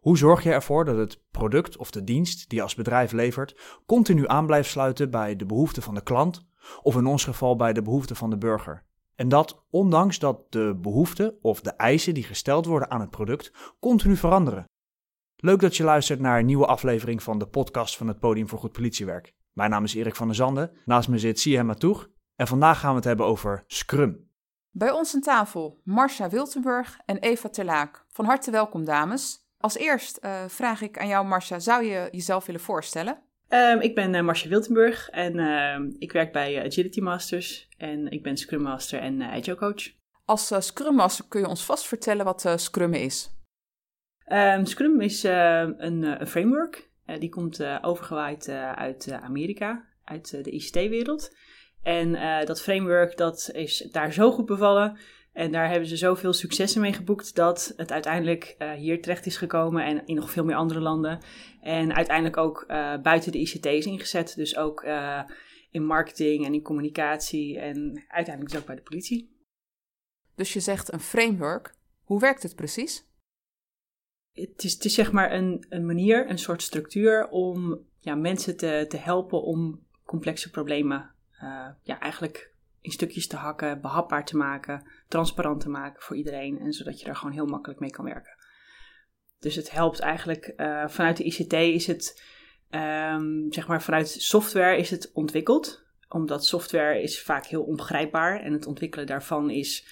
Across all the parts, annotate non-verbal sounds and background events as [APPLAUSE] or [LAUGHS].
Hoe zorg je ervoor dat het product of de dienst die je als bedrijf levert continu aan blijft sluiten bij de behoeften van de klant of in ons geval bij de behoeften van de burger? En dat ondanks dat de behoeften of de eisen die gesteld worden aan het product continu veranderen. Leuk dat je luistert naar een nieuwe aflevering van de podcast van het Podium voor Goed Politiewerk. Mijn naam is Erik van der Zanden, naast me zit Siem Matoeg en vandaag gaan we het hebben over Scrum. Bij ons aan tafel Marcia Wiltenburg en Eva Terlaak. Van harte welkom dames. Als eerst eh, vraag ik aan jou Marcia, zou je jezelf willen voorstellen? Um, ik ben uh, Marcia Wiltenburg en uh, ik werk bij Agility Masters en ik ben Scrum Master en Agile Coach. Als Scrum Master kun je ons vast vertellen wat Scrum is? Um, Scrum is een, een, framework. die komt overgewaaid uit Amerika, uit de ICT-wereld. En dat framework dat is daar zo goed bevallen en daar hebben ze zoveel successen mee geboekt dat het uiteindelijk uh, hier terecht is gekomen en in nog veel meer andere landen. En uiteindelijk ook uh, buiten de ICT's ingezet. Dus ook uh, in marketing en in communicatie en uiteindelijk dus ook bij de politie. Dus je zegt een framework. Hoe werkt het precies? Het is, het is zeg maar een, een manier, een soort structuur om ja, mensen te, te helpen om complexe problemen ja, eigenlijk in stukjes te hakken, behapbaar te maken, transparant te maken voor iedereen. En zodat je daar gewoon heel makkelijk mee kan werken. Dus het helpt eigenlijk uh, vanuit de ICT is het, um, zeg maar vanuit software is het ontwikkeld. Omdat software is vaak heel onbegrijpbaar en het ontwikkelen daarvan is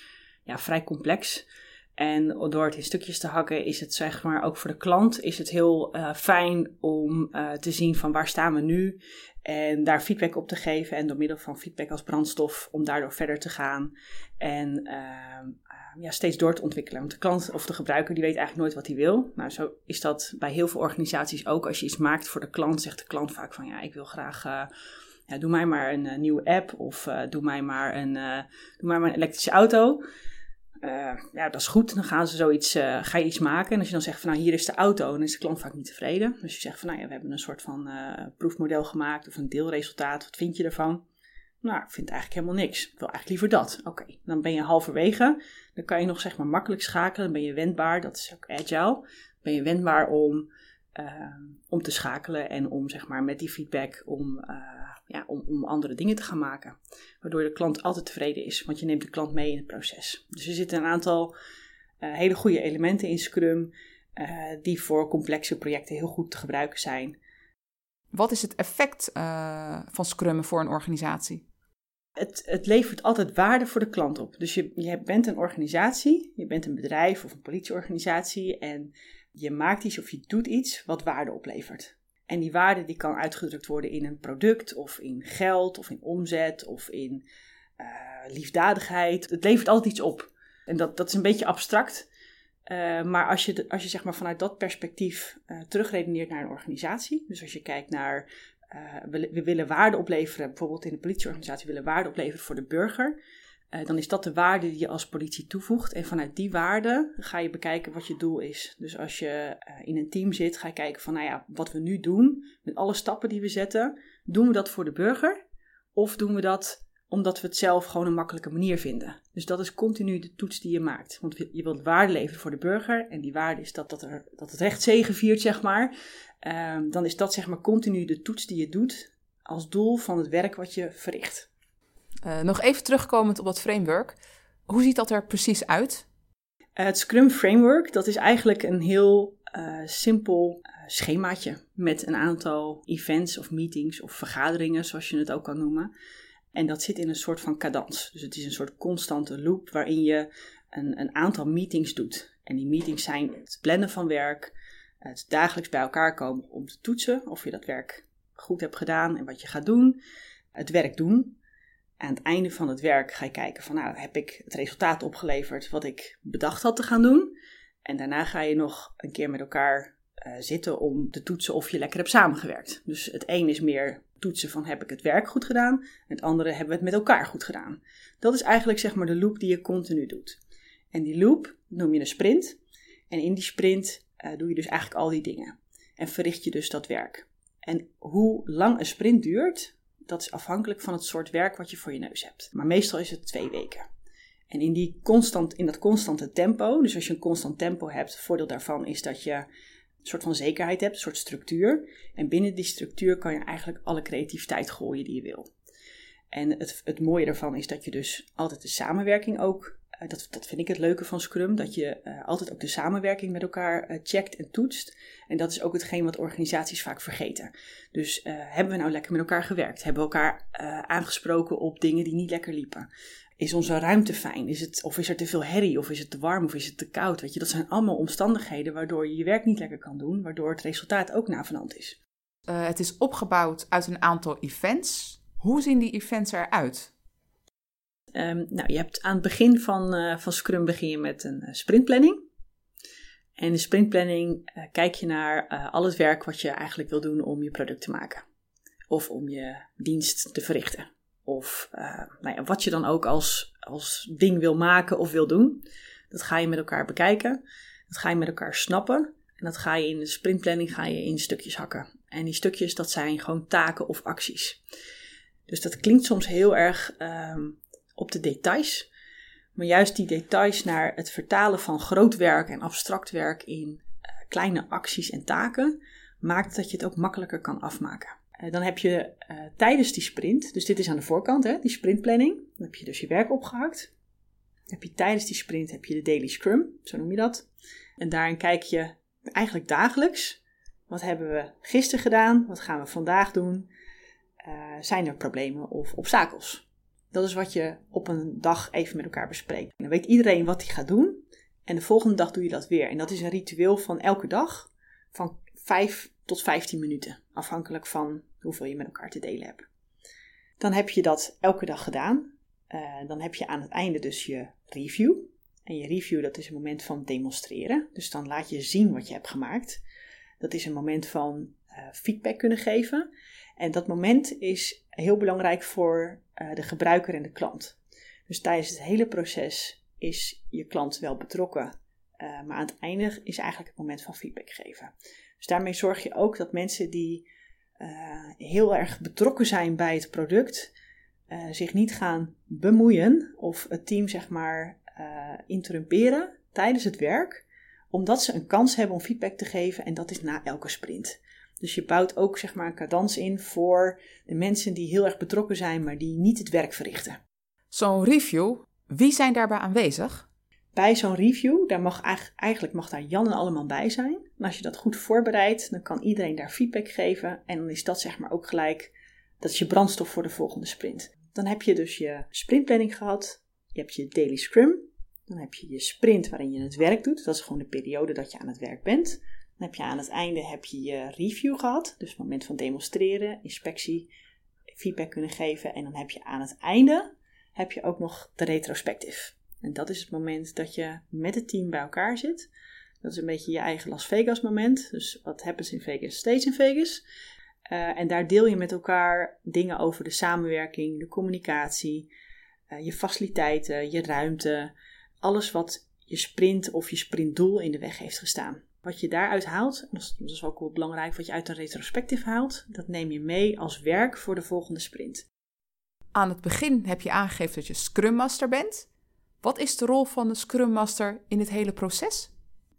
ja, vrij complex. En door het in stukjes te hakken is het zeg maar ook voor de klant is het heel uh, fijn om uh, te zien van waar staan we nu en daar feedback op te geven en door middel van feedback als brandstof om daardoor verder te gaan en uh, ja, steeds door te ontwikkelen. Want de klant of de gebruiker die weet eigenlijk nooit wat hij wil. Nou, zo is dat bij heel veel organisaties ook. Als je iets maakt voor de klant, zegt de klant vaak van ja, ik wil graag ja, doe mij maar een nieuwe app of doe mij maar een, doe mij maar een elektrische auto. Uh, ja, dat is goed. Dan gaan ze zoiets, uh, ga je iets maken. En als je dan zegt van nou, hier is de auto, dan is de klant vaak niet tevreden. Dus je zegt van nou ja, we hebben een soort van uh, proefmodel gemaakt of een deelresultaat. Wat vind je ervan? Nou, ik vind eigenlijk helemaal niks. Ik wil eigenlijk liever dat. Oké, dan ben je halverwege. Dan kan je nog zeg maar makkelijk schakelen. Dan ben je wendbaar. Dat is ook agile. Ben je wendbaar om, om te schakelen en om zeg maar met die feedback om ja, om, om andere dingen te gaan maken. Waardoor de klant altijd tevreden is, want je neemt de klant mee in het proces. Dus er zitten een aantal uh, hele goede elementen in Scrum uh, die voor complexe projecten heel goed te gebruiken zijn. Wat is het effect uh, van Scrum voor een organisatie? Het, het, levert altijd waarde voor de klant op. Dus je, je bent een organisatie, je bent een bedrijf of een politieorganisatie en je maakt iets of je doet iets wat waarde oplevert. En die waarde die kan uitgedrukt worden in een product of in geld of in omzet of in uh, liefdadigheid. Het levert altijd iets op. En dat, dat is een beetje abstract. Uh, maar als je, als je zeg maar vanuit dat perspectief uh, terugredeneert naar een organisatie. Dus als je kijkt naar, we, we, willen waarde opleveren, bijvoorbeeld in de politieorganisatie willen waarde opleveren voor de burger. Uh, dan is dat de waarde die je als politie toevoegt. En vanuit die waarde ga je bekijken wat je doel is. Dus als je uh, in een team zit, ga je kijken van, nou ja, wat we nu doen, met alle stappen die we zetten, doen we dat voor de burger? Of doen we dat omdat we het zelf gewoon een makkelijke manier vinden? Dus dat is continu de toets die je maakt. Want je wilt waarde leveren voor de burger. En die waarde is dat, dat, er, dat het recht zegeviert, zeg maar. Uh, dan is dat zeg maar continu de toets die je doet als doel van het werk wat je verricht. Uh, nog even terugkomend op dat framework. Hoe ziet dat er precies uit? het Scrum Framework, dat is eigenlijk een heel uh, simpel schemaatje met een aantal events of meetings of vergaderingen, zoals je het ook kan noemen. En dat zit in een soort van cadans. Dus het is een soort constante loop waarin je een, een aantal meetings doet. En die meetings zijn het plannen van werk, het dagelijks bij elkaar komen om te toetsen of je dat werk goed hebt gedaan en wat je gaat doen. Het werk doen, aan het einde van het werk ga je kijken van nou heb ik het resultaat opgeleverd wat ik bedacht had te gaan doen. En daarna ga je nog een keer met elkaar uh, zitten om te toetsen of je lekker hebt samengewerkt. Dus het een is meer toetsen van heb ik het werk goed gedaan. Het andere hebben we het met elkaar goed gedaan. Dat is eigenlijk zeg maar de loop die je continu doet. En die loop noem je een sprint. En in die sprint uh, doe je dus eigenlijk al die dingen. En verricht je dus dat werk. En hoe lang een sprint duurt, dat is afhankelijk van het soort werk wat je voor je neus hebt. Maar meestal is het twee weken. En in, die constant, in dat constante tempo, dus als je een constant tempo hebt, het voordeel daarvan is dat je soort van zekerheid hebt, een soort structuur. En binnen die structuur kan je eigenlijk alle creativiteit gooien die je wil. En het, het mooie daarvan is dat je dus altijd de samenwerking ook, dat, dat vind ik het leuke van Scrum, dat je uh, altijd ook de samenwerking met elkaar uh, checkt en toetst. En dat is ook hetgeen wat organisaties vaak vergeten. Dus hebben we nou lekker met elkaar gewerkt? Hebben we elkaar aangesproken op dingen die niet lekker liepen? Is onze ruimte fijn? Is het, of is er te veel herrie? Of is het te warm? Of is het te koud? Weet je, dat zijn allemaal omstandigheden waardoor je je werk niet lekker kan doen, waardoor het resultaat ook navenant is. het is opgebouwd uit een aantal events. Hoe zien die events eruit? Um, nou, je hebt aan het begin van, uh, van Scrum begin je met een uh, sprintplanning. En in de sprintplanning uh, kijk je naar al het werk wat je eigenlijk wil doen om je product te maken. Of om je dienst te verrichten. Of nou ja, wat je dan ook als, als ding wil maken of wil doen. Dat ga je met elkaar bekijken. Dat ga je met elkaar snappen. En dat ga je in de sprintplanning ga je in stukjes hakken. En die stukjes, dat zijn gewoon taken of acties. Dus dat klinkt soms heel erg um, op de details. Maar juist die details naar het vertalen van groot werk en abstract werk in uh, kleine acties en taken maakt dat je het ook makkelijker kan afmaken. Uh, dan heb je uh, tijdens die sprint, dus dit is aan de voorkant, hè, die sprintplanning. Dan heb je dus je werk opgehakt. Heb je tijdens die sprint heb je de daily scrum, zo noem je dat. En daarin kijk je eigenlijk dagelijks. Wat hebben we gisteren gedaan? Wat gaan we vandaag doen? zijn er problemen of obstakels? Dat is wat je op een dag even met elkaar bespreekt. dan weet iedereen wat hij gaat doen. En de volgende dag doe je dat weer. En dat is een ritueel van elke dag van 5 tot 15 minuten. Afhankelijk van hoeveel je met elkaar te delen hebt. Dan heb je dat elke dag gedaan. Uh, dan heb je aan het einde dus je review. En je review dat is een moment van demonstreren. Dus dan laat je zien wat je hebt gemaakt. Dat is een moment van uh, feedback kunnen geven. En dat moment is heel belangrijk voor uh, de gebruiker en de klant. Dus tijdens het hele proces is je klant wel betrokken, uh, maar aan het einde is eigenlijk het moment van feedback geven. Dus daarmee zorg je ook dat mensen die uh, heel erg betrokken zijn bij het product, zich niet gaan bemoeien of het team zeg maar interrumperen tijdens het werk, omdat ze een kans hebben om feedback te geven en dat is na elke sprint. Dus je bouwt ook zeg maar een cadans in voor de mensen die heel erg betrokken zijn, maar die niet het werk verrichten. Zo'n review, wie zijn daarbij aanwezig? Bij zo'n review, daar mag eigenlijk mag daar Jan en allemaal bij zijn. En als je dat goed voorbereidt, dan kan iedereen daar feedback geven. En dan is dat zeg maar ook gelijk, dat is je brandstof voor de volgende sprint. Dan heb je dus je sprintplanning gehad, je hebt je daily scrum, dan heb je je sprint waarin je het werk doet. Dat is gewoon de periode dat je aan het werk bent. Dan heb je aan het einde heb je je review gehad, dus het moment van demonstreren, inspectie, feedback kunnen geven. En dan heb je aan het einde heb je ook nog de retrospective. En dat is het moment dat je met het team bij elkaar zit. Dat is een beetje je eigen Las Vegas moment. Dus wat happens in Vegas, steeds in Vegas. Uh, en daar deel je met elkaar dingen over de samenwerking, de communicatie, uh, je faciliteiten, je ruimte. Alles wat je sprint of je sprintdoel in de weg heeft gestaan. Wat je daaruit haalt, dat is ook wel belangrijk, wat je uit een retrospectief haalt, dat neem je mee als werk voor de volgende sprint. Aan het begin heb je aangegeven dat je Scrum Master bent. Wat is de rol van de Scrum Master in het hele proces?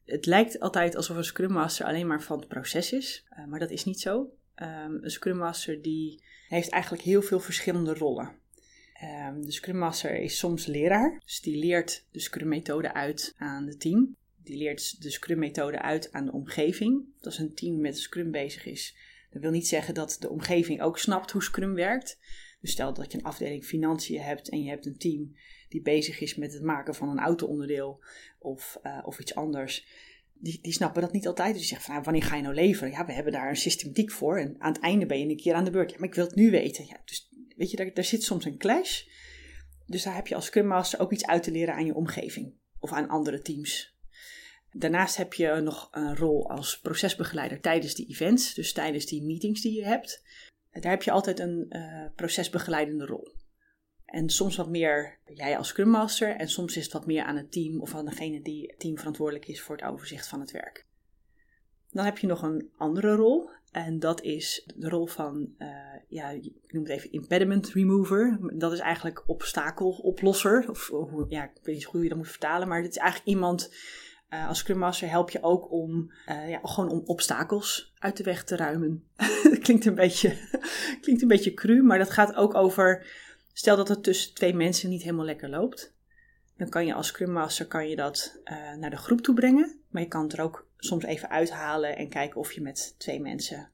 Het lijkt altijd alsof een Scrum Master alleen maar van het proces is, uh, maar dat is niet zo. Um, een Scrum Master die heeft eigenlijk heel veel verschillende rollen. Um, de Scrum Master is soms leraar, dus die leert de Scrum methode uit aan het team. Die leert de Scrum-methode uit aan de omgeving. Als een team met Scrum bezig is, dat wil niet zeggen dat de omgeving ook snapt hoe Scrum werkt. Dus stel dat je een afdeling financiën hebt en je hebt een team die bezig is met het maken van een auto-onderdeel of, uh, of iets anders. Die, die snappen dat niet altijd. Dus die zeggen van, nou, wanneer ga je nou leveren? Ja, we hebben daar een systematiek voor. En aan het einde ben je een keer aan de beurt. Ja, maar ik wil het nu weten. Ja, dus weet je, daar, daar zit soms een clash. Dus daar heb je als Scrum Master ook iets uit te leren aan je omgeving. Of aan andere teams. Daarnaast heb je nog een rol als procesbegeleider tijdens die events, dus tijdens die meetings die je hebt. Daar heb je altijd een uh, procesbegeleidende rol. En soms wat meer jij als Scrum Master en soms is het wat meer aan het team of aan degene die team verantwoordelijk is voor het overzicht van het werk. Dan heb je nog een andere rol en dat is de rol van, uh, ja, ik noem het even impediment remover. Dat is eigenlijk obstakeloplosser. Of, ja, ik weet niet hoe je dat moet vertalen, maar het is eigenlijk iemand Uh, als Scrum Master help je ook om, uh, ja, gewoon om obstakels uit de weg te ruimen. [LAUGHS] dat klinkt een, beetje, [LAUGHS] klinkt een beetje cru, maar dat gaat ook over... Stel dat het tussen twee mensen niet helemaal lekker loopt. Dan kan je als Scrum Master kan je dat uh, naar de groep toe brengen. Maar je kan het er ook soms even uithalen en kijken of je met twee mensen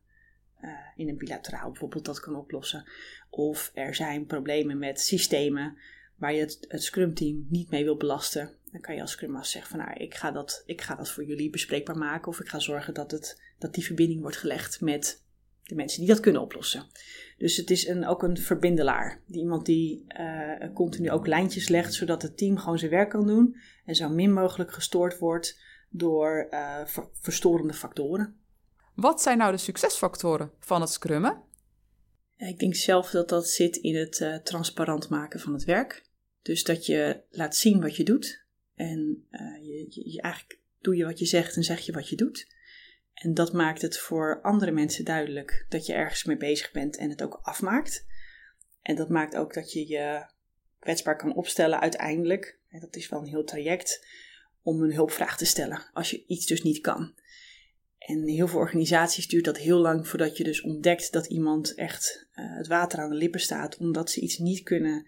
in een bilateraal bijvoorbeeld dat kan oplossen. Of er zijn problemen met systemen waar je het, het Scrum team niet mee wil belasten, dan kan je als Scrum Master zeggen van nou, ik ga, dat, ik ga dat voor jullie bespreekbaar maken. Of ik ga zorgen dat, het, dat die verbinding wordt gelegd met de mensen die dat kunnen oplossen. Dus het is een, ook een verbindelaar. Die iemand die uh, continu ook lijntjes legt, zodat het team gewoon zijn werk kan doen. En zo min mogelijk gestoord wordt door uh, verstorende factoren. Wat zijn nou de succesfactoren van het scrummen? Ik denk zelf dat dat zit in het uh, transparant maken van het werk. Dus dat je laat zien wat je doet. En uh, je, je, eigenlijk doe je wat je zegt en zeg je wat je doet. En dat maakt het voor andere mensen duidelijk dat je ergens mee bezig bent en het ook afmaakt. En dat maakt ook dat je je kwetsbaar kan opstellen uiteindelijk. Dat is wel een heel traject om een hulpvraag te stellen als je iets dus niet kan. En heel veel organisaties duurt dat heel lang voordat je dus ontdekt dat iemand echt uh, het water aan de lippen staat, omdat ze iets niet kunnen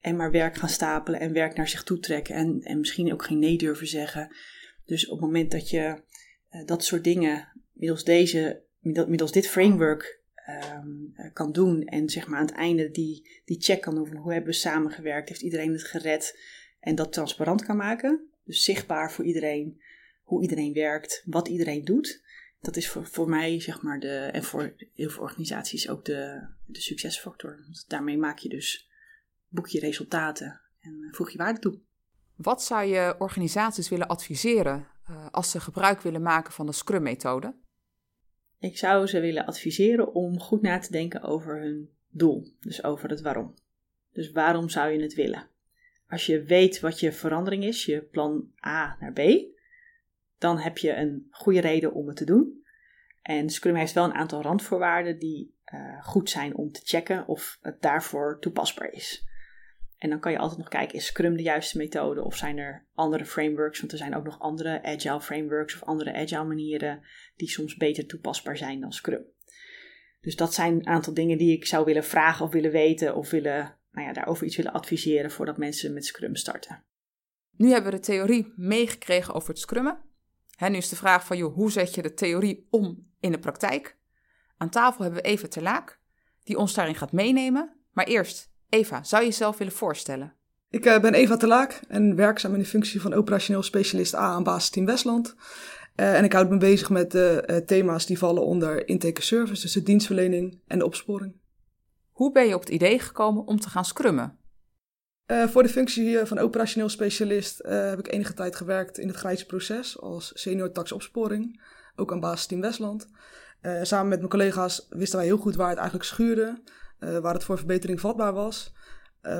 en maar werk gaan stapelen en werk naar zich toe trekken en, en misschien ook geen nee durven zeggen. Dus op het moment dat je uh, dat soort dingen middels, deze, middels dit framework um, kan doen en zeg maar aan het einde die, die check kan doen van hoe hebben we samengewerkt, heeft iedereen het gered en dat transparant kan maken, dus zichtbaar voor iedereen hoe iedereen werkt, wat iedereen doet dat is voor, voor mij, zeg maar, de, en voor heel veel organisaties ook de, de succesfactor. Want daarmee maak je dus, boek je resultaten en eh, voeg je waarde toe. Wat zou je organisaties willen adviseren uh, als ze gebruik willen maken van de Scrum-methode? Ik zou ze willen adviseren om goed na te denken over hun doel, dus over het waarom. Dus waarom zou je het willen? Als je weet wat je verandering is, je plan A naar B, dan heb je een goede reden om het te doen. En Scrum heeft wel een aantal randvoorwaarden die uh, goed zijn om te checken of het daarvoor toepasbaar is. En dan kan je altijd nog kijken, is Scrum de juiste methode of zijn er andere frameworks? Want er zijn ook nog andere agile frameworks of andere agile manieren die soms beter toepasbaar zijn dan Scrum. Dus dat zijn een aantal dingen die ik zou willen vragen of willen weten of willen, nou ja, daarover iets willen adviseren voordat mensen met Scrum starten. Nu hebben we de theorie meegekregen over het Scrummen. Nu is de vraag van, joh, hoe zet je de theorie om in de praktijk? Aan tafel hebben we Eva Terlaak, die ons daarin gaat meenemen. Maar eerst, Eva, zou je jezelf willen voorstellen? Ik uh, ben Eva Terlaak en werkzaam in de functie van operationeel specialist A aan basisteam Westland. Uh, en ik houd me bezig met de uh, thema's die vallen onder intake service, dus de dienstverlening en de opsporing. Hoe ben je op het idee gekomen om te gaan scrummen? Uh, voor de functie van operationeel specialist heb ik enige tijd gewerkt in het grijze proces als senior taxopsporing, ook aan basisteam Westland. Samen met mijn collega's wisten wij heel goed waar het eigenlijk schuurde, waar het voor verbetering vatbaar was.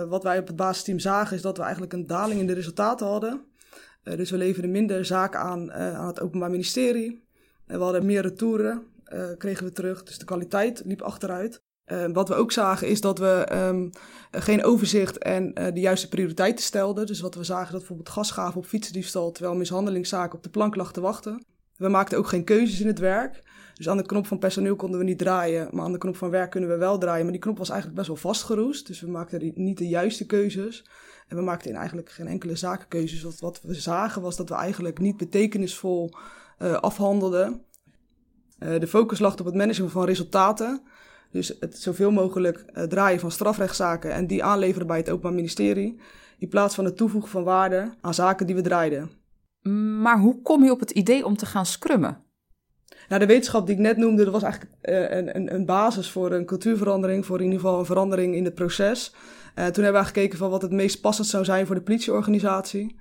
wat wij op het basisteam zagen is dat we eigenlijk een daling in de resultaten hadden. dus we leverden minder zaken aan aan het Openbaar Ministerie. we hadden meer retouren, kregen we terug, dus de kwaliteit liep achteruit. Wat we ook zagen is dat we um, geen overzicht en de juiste prioriteiten stelden. Dus wat we zagen dat bijvoorbeeld gasgaven op fietsendiefstal, terwijl mishandelingszaken op de plank lag te wachten. We maakten ook geen keuzes in het werk. Dus aan de knop van personeel konden we niet draaien, maar aan de knop van werk kunnen we wel draaien. Maar die knop was eigenlijk best wel vastgeroest, dus we maakten niet de juiste keuzes. En we maakten eigenlijk geen enkele zakenkeuzes. Wat, wat we zagen was dat we eigenlijk niet betekenisvol uh, afhandelden. de focus lag op het managen van resultaten. Dus het zoveel mogelijk uh, draaien van strafrechtszaken en die aanleveren bij het Openbaar Ministerie. In plaats van het toevoegen van waarde aan zaken die we draaiden. Maar hoe kom je op het idee om te gaan scrummen? Nou, de wetenschap die ik net noemde, dat was eigenlijk uh, een, een, basis voor een cultuurverandering, voor in ieder geval een verandering in het proces. Uh, toen hebben we gekeken van wat het meest passend zou zijn voor de politieorganisatie.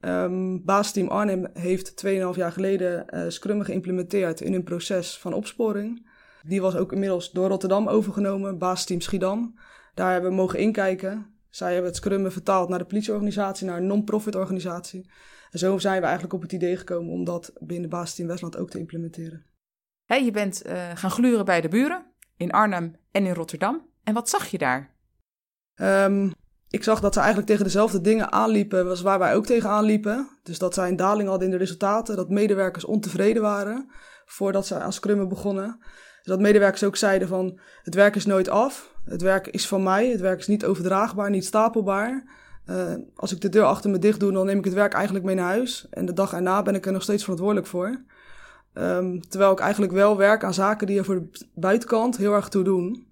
Um, Basisteam Arnhem heeft 2,5 jaar geleden uh, Scrum geïmplementeerd in hun proces van opsporing. Die was ook inmiddels door Rotterdam overgenomen, basisteam Schiedam. Daar hebben we mogen inkijken. Zij hebben het Scrummen vertaald naar de politieorganisatie, naar een non-profit organisatie. En zo zijn we eigenlijk op het idee gekomen om dat binnen basisteam Westland ook te implementeren. Je bent uh, gaan gluren bij de buren in Arnhem en in Rotterdam. En wat zag je daar? Um, ik zag dat ze eigenlijk tegen dezelfde dingen aanliepen als waar wij ook tegen aanliepen. Dus dat zij een daling hadden in de resultaten, dat medewerkers ontevreden waren voordat ze aan scrummen begonnen. Dus dat medewerkers ook zeiden van het werk is nooit af, het werk is van mij, het werk is niet overdraagbaar, niet stapelbaar. Uh, als ik de deur achter me dicht doe, dan neem ik het werk eigenlijk mee naar huis. En de dag erna ben ik er nog steeds verantwoordelijk voor. Um, terwijl ik eigenlijk wel werk aan zaken die er voor de buitenkant heel erg toe doen.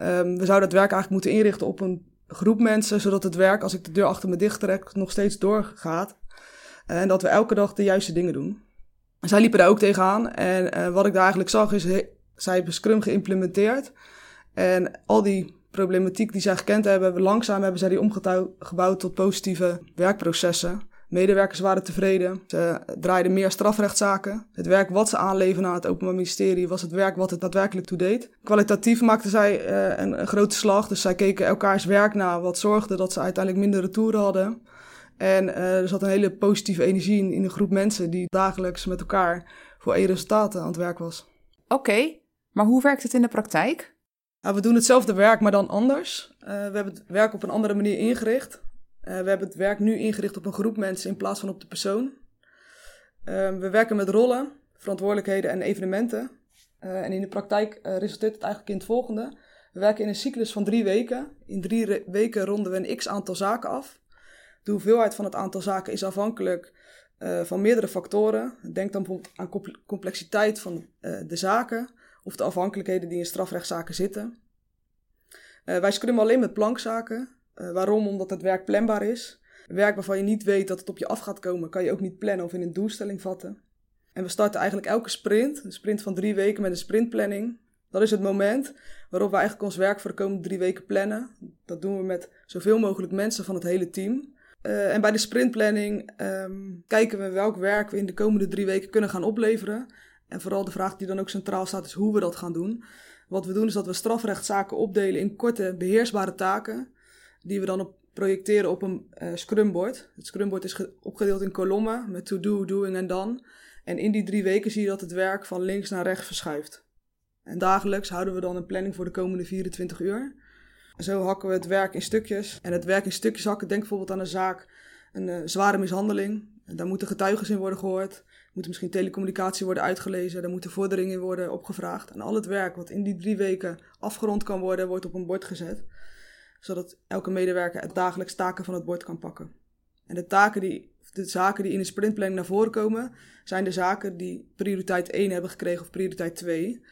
Um, we zouden het werk eigenlijk moeten inrichten op een groep mensen, zodat het werk, als ik de deur achter me dicht trek, nog steeds doorgaat. En dat we elke dag de juiste dingen doen. Zij liepen daar ook tegenaan. En uh, wat ik daar eigenlijk zag is, zij hebben Scrum geïmplementeerd. En al die problematiek die zij gekend hebben langzaam hebben zij die omgebouwd tot positieve werkprocessen. Medewerkers waren tevreden. Ze draaiden meer strafrechtszaken. Het werk wat ze aanleveren aan het Openbaar Ministerie was het werk wat het daadwerkelijk toe deed. Kwalitatief maakten zij uh, een, een, grote slag. Dus zij keken elkaars werk na, wat zorgde dat ze uiteindelijk minder retouren hadden. En uh, er zat een hele positieve energie in, in een groep mensen die dagelijks met elkaar voor één resultaten aan het werk was. Oké, okay, maar hoe werkt het in de praktijk? Nou, we doen hetzelfde werk, maar dan anders. Uh, we hebben het werk op een andere manier ingericht. Uh, we hebben het werk nu ingericht op een groep mensen in plaats van op de persoon. Uh, we werken met rollen, verantwoordelijkheden en evenementen. Uh, en in de praktijk resulteert het eigenlijk in het volgende. We werken in een cyclus van drie weken. In drie weken ronden we een x aantal zaken af. De hoeveelheid van het aantal zaken is afhankelijk van meerdere factoren. Denk dan bijvoorbeeld aan complexiteit van de zaken of de afhankelijkheden die in strafrechtszaken zitten. wij scrummen alleen met plankzaken. Uh, waarom? Omdat het werk planbaar is. Werk waarvan je niet weet dat het op je af gaat komen, kan je ook niet plannen of in een doelstelling vatten. En we starten eigenlijk elke sprint, een sprint van drie weken met een sprintplanning. Dat is het moment waarop we eigenlijk ons werk voor de komende drie weken plannen. Dat doen we met zoveel mogelijk mensen van het hele team. Uh, en bij de sprintplanning um, kijken we welk werk we in de komende drie weken kunnen gaan opleveren. En vooral de vraag die dan ook centraal staat is hoe we dat gaan doen. Wat we doen is dat we strafrechtszaken opdelen in korte beheersbare taken die we dan op projecteren op een uh, scrumboard. Het scrumboard is opgedeeld in kolommen met to do, doing en done. En in die drie weken zie je dat het werk van links naar rechts verschuift. En dagelijks houden we dan een planning voor de komende 24 uur. Zo hakken we het werk in stukjes. En het werk in stukjes hakken, denk bijvoorbeeld aan een zaak, een uh, zware mishandeling. Daar moeten getuigen in worden gehoord. Moet misschien telecommunicatie worden uitgelezen. Daar moeten vorderingen in worden opgevraagd. En al het werk wat in die drie weken afgerond kan worden, wordt op een bord gezet zodat elke medewerker het dagelijks taken van het bord kan pakken. En de, taken die, de zaken die in de sprintplanning naar voren komen, zijn de zaken die prioriteit 1 hebben gekregen of prioriteit 2.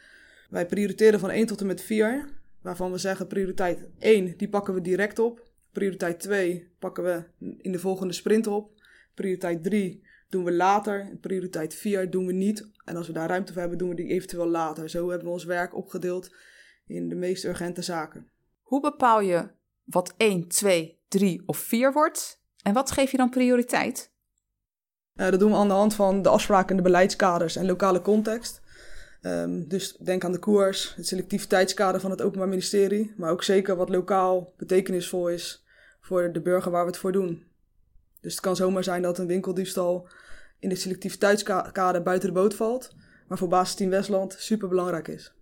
Wij prioriteren van 1 tot en met 4, waarvan we zeggen prioriteit 1, die pakken we direct op. Prioriteit 2 pakken we in de volgende sprint op. Prioriteit 3 doen we later. Prioriteit 4 doen we niet. En als we daar ruimte voor hebben, doen we die eventueel later. Zo hebben we ons werk opgedeeld in de meest urgente zaken. Hoe bepaal je wat 1, 2, 3 of 4 wordt? En wat geef je dan prioriteit? Uh, dat doen we aan de hand van de afspraken de beleidskaders en lokale context. Um, dus denk aan de koers, het selectiviteitskader van het Openbaar Ministerie, maar ook zeker wat lokaal betekenisvol is voor de burger waar we het voor doen. Dus het kan zomaar zijn dat een winkeldiefstal in het selectiviteitskader buiten de boot valt, maar voor basisteam Westland super belangrijk is.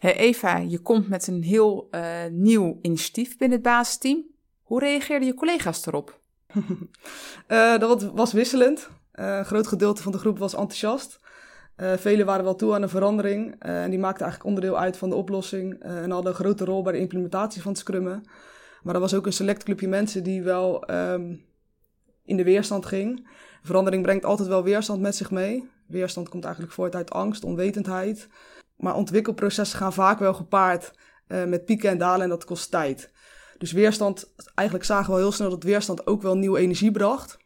Hey Eva, je komt met een heel uh, nieuw initiatief binnen het basisteam. Hoe reageerden je collega's erop? uh, [LAUGHS] dat was wisselend. Uh, een groot gedeelte van de groep was enthousiast. velen waren wel toe aan een verandering en die maakten eigenlijk onderdeel uit van de oplossing en hadden een grote rol bij de implementatie van het scrummen. Maar er was ook een select clubje mensen die wel um, in de weerstand ging. Verandering brengt altijd wel weerstand met zich mee. Weerstand komt eigenlijk voort uit angst, onwetendheid. Maar ontwikkelprocessen gaan vaak wel gepaard uh, met pieken en dalen en dat kost tijd. Dus weerstand, eigenlijk zagen we heel snel dat weerstand ook wel nieuwe energie bracht.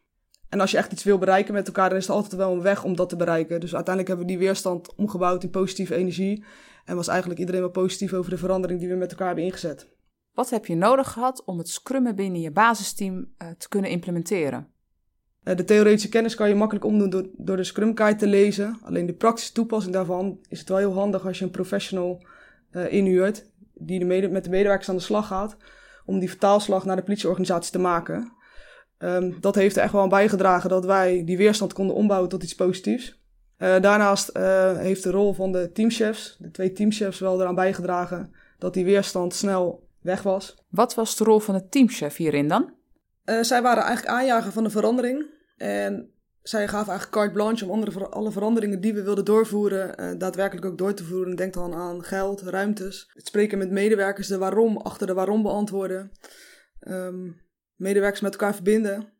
En als je echt iets wil bereiken met elkaar, dan is er altijd wel een weg om dat te bereiken. Dus uiteindelijk hebben we die weerstand omgebouwd in positieve energie. En was eigenlijk iedereen wel positief over de verandering die we met elkaar hebben ingezet. Wat heb je nodig gehad om het scrummen binnen je basisteam uh, te kunnen implementeren? Eh, de theoretische kennis kan je makkelijk omdoen door, door de Scrum Guide te lezen. Alleen de praktische toepassing daarvan is het wel heel handig als je een professional uh, inhuurt die de mede, met de medewerkers aan de slag gaat om die vertaalslag naar de politieorganisatie te maken. Um, dat heeft er echt wel aan bijgedragen dat wij die weerstand konden ombouwen tot iets positiefs. Uh, daarnaast uh, heeft de rol van de teamchefs, de twee teamchefs, wel eraan bijgedragen dat die weerstand snel weg was. Wat was de rol van de teamchef hierin dan? Uh, zij waren eigenlijk aanjager van de verandering. En zij gaven eigenlijk carte blanche om andere, alle veranderingen die we wilden doorvoeren, uh, daadwerkelijk ook door te voeren. Denk dan aan geld, ruimtes, het spreken met medewerkers, de waarom, achter de waarom beantwoorden. Um, medewerkers met elkaar verbinden,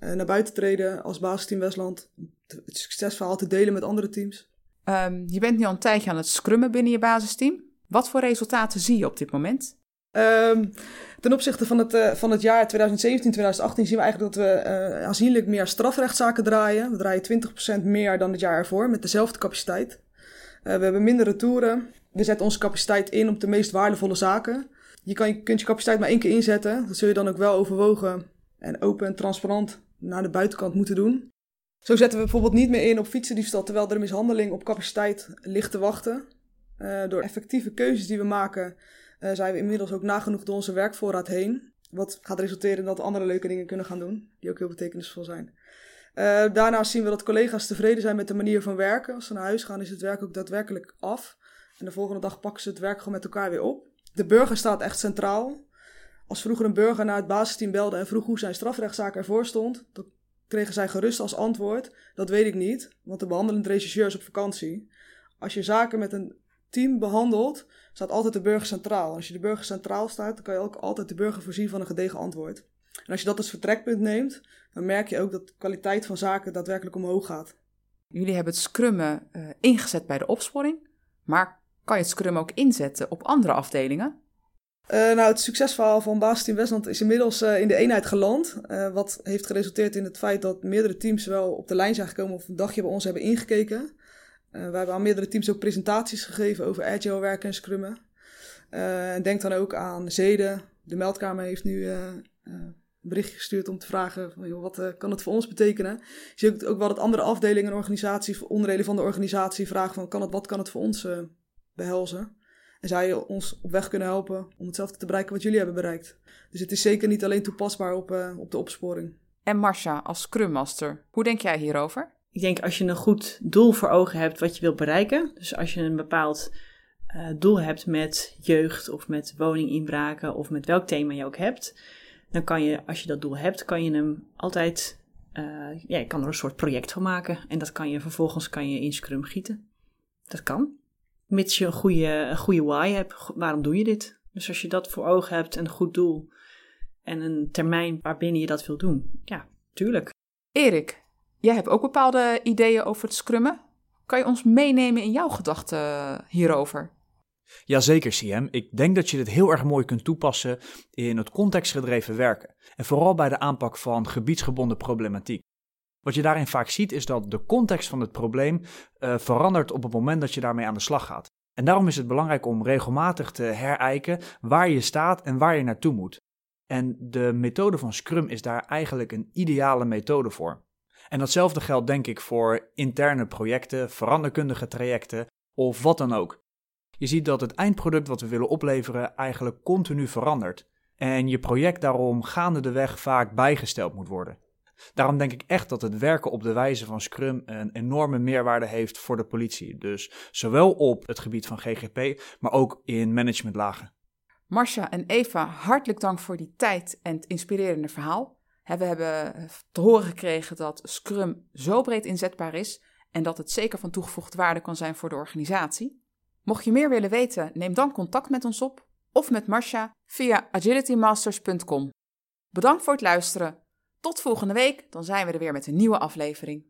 uh, naar buiten treden als basisteam Westland. Het succesverhaal te delen met andere teams. Um, je bent nu al een tijdje aan het scrummen binnen je basisteam. Wat voor resultaten zie je op dit moment? Um, ten opzichte van het, uh, van het jaar 2017, 2018 zien we eigenlijk dat we uh, aanzienlijk meer strafrechtszaken draaien. We draaien 20% meer dan het jaar ervoor met dezelfde capaciteit. Uh, we hebben minder retouren. We zetten onze capaciteit in op de meest waardevolle zaken. Je, kan, je kunt je capaciteit maar één keer inzetten. Dat zul je dan ook wel overwogen en open en transparant naar de buitenkant moeten doen. Zo zetten we bijvoorbeeld niet meer in op fietsendiefstal terwijl er mishandeling op capaciteit ligt te wachten. door effectieve keuzes die we maken uh, zijn we inmiddels ook nagenoeg door onze werkvoorraad heen. Wat gaat resulteren in dat we andere leuke dingen kunnen gaan doen, die ook heel betekenisvol zijn. Uh, daarnaast zien we dat collega's tevreden zijn met de manier van werken. Als ze naar huis gaan, is het werk ook daadwerkelijk af. En de volgende dag pakken ze het werk gewoon met elkaar weer op. De burger staat echt centraal. Als vroeger een burger naar het basisteam belde en vroeg hoe zijn strafrechtszaak ervoor stond, dan kregen zij gerust als antwoord: Dat weet ik niet, want de behandelend regisseur is op vakantie. Als je zaken met een team behandelt, staat altijd de burger centraal. Als je de burger centraal staat, dan kan je ook altijd de burger voorzien van een gedegen antwoord. En als je dat als vertrekpunt neemt, dan merk je ook dat de kwaliteit van zaken daadwerkelijk omhoog gaat. Jullie hebben het scrummen uh, ingezet bij de opsporing, maar kan je het scrum ook inzetten op andere afdelingen? Uh, nou, het succesverhaal van Basisteam Westland is inmiddels uh, in de eenheid geland. Wat heeft geresulteerd in het feit dat meerdere teams wel op de lijn zijn gekomen of een dagje bij ons hebben ingekeken. Uh, we hebben aan meerdere teams ook presentaties gegeven over agile werken en scrummen. Uh, en denk dan ook aan Zeden. De meldkamer heeft nu uh, een berichtje gestuurd om te vragen: wat kan het voor ons betekenen? Je ziet ook wel dat andere afdelingen en organisaties, onderdelen van de organisatie, vragen: van, kan het, wat kan het voor ons behelzen? En zij ons op weg kunnen helpen om hetzelfde te bereiken wat jullie hebben bereikt. Dus het is zeker niet alleen toepasbaar op, op de opsporing. En Marcia, als Scrum Master, hoe denk jij hierover? Ik denk als je een goed doel voor ogen hebt wat je wilt bereiken. Dus als je een bepaald uh, doel hebt met jeugd of met woninginbraken of met welk thema je ook hebt. Dan kan je, als je dat doel hebt, kan je hem altijd, uh, ja, je kan er een soort project van maken. En dat kan je vervolgens kan je in Scrum gieten. Dat kan. Mits je een goede, een goede why hebt, waarom doe je dit? Dus als je dat voor ogen hebt, een goed doel en een termijn waarbinnen je dat wil doen, ja, tuurlijk. Erik, Jij hebt ook bepaalde ideeën over het scrummen. Kan je ons meenemen in jouw gedachten hierover? Jazeker, CM. Ik denk dat je dit heel erg mooi kunt toepassen in het contextgedreven werken. En vooral bij de aanpak van gebiedsgebonden problematiek. Wat je daarin vaak ziet is dat de context van het probleem uh, verandert op het moment dat je daarmee aan de slag gaat. En daarom is het belangrijk om regelmatig te herijken waar je staat en waar je naartoe moet. En de methode van Scrum is daar eigenlijk een ideale methode voor. En datzelfde geldt denk ik voor interne projecten, veranderkundige trajecten of wat dan ook. Je ziet dat het eindproduct wat we willen opleveren eigenlijk continu verandert. En je project daarom gaande de weg vaak bijgesteld moet worden. Daarom denk ik echt dat het werken op de wijze van Scrum een enorme meerwaarde heeft voor de politie. Dus zowel op het gebied van GGP, maar ook in managementlagen. Marcia en Eva, hartelijk dank voor die tijd en het inspirerende verhaal. We hebben te horen gekregen dat Scrum zo breed inzetbaar is en dat het zeker van toegevoegde waarde kan zijn voor de organisatie. Mocht je meer willen weten, neem dan contact met ons op of met Marcia via agilitymasters.com. Bedankt voor het luisteren. Tot volgende week, dan zijn we er weer met een nieuwe aflevering.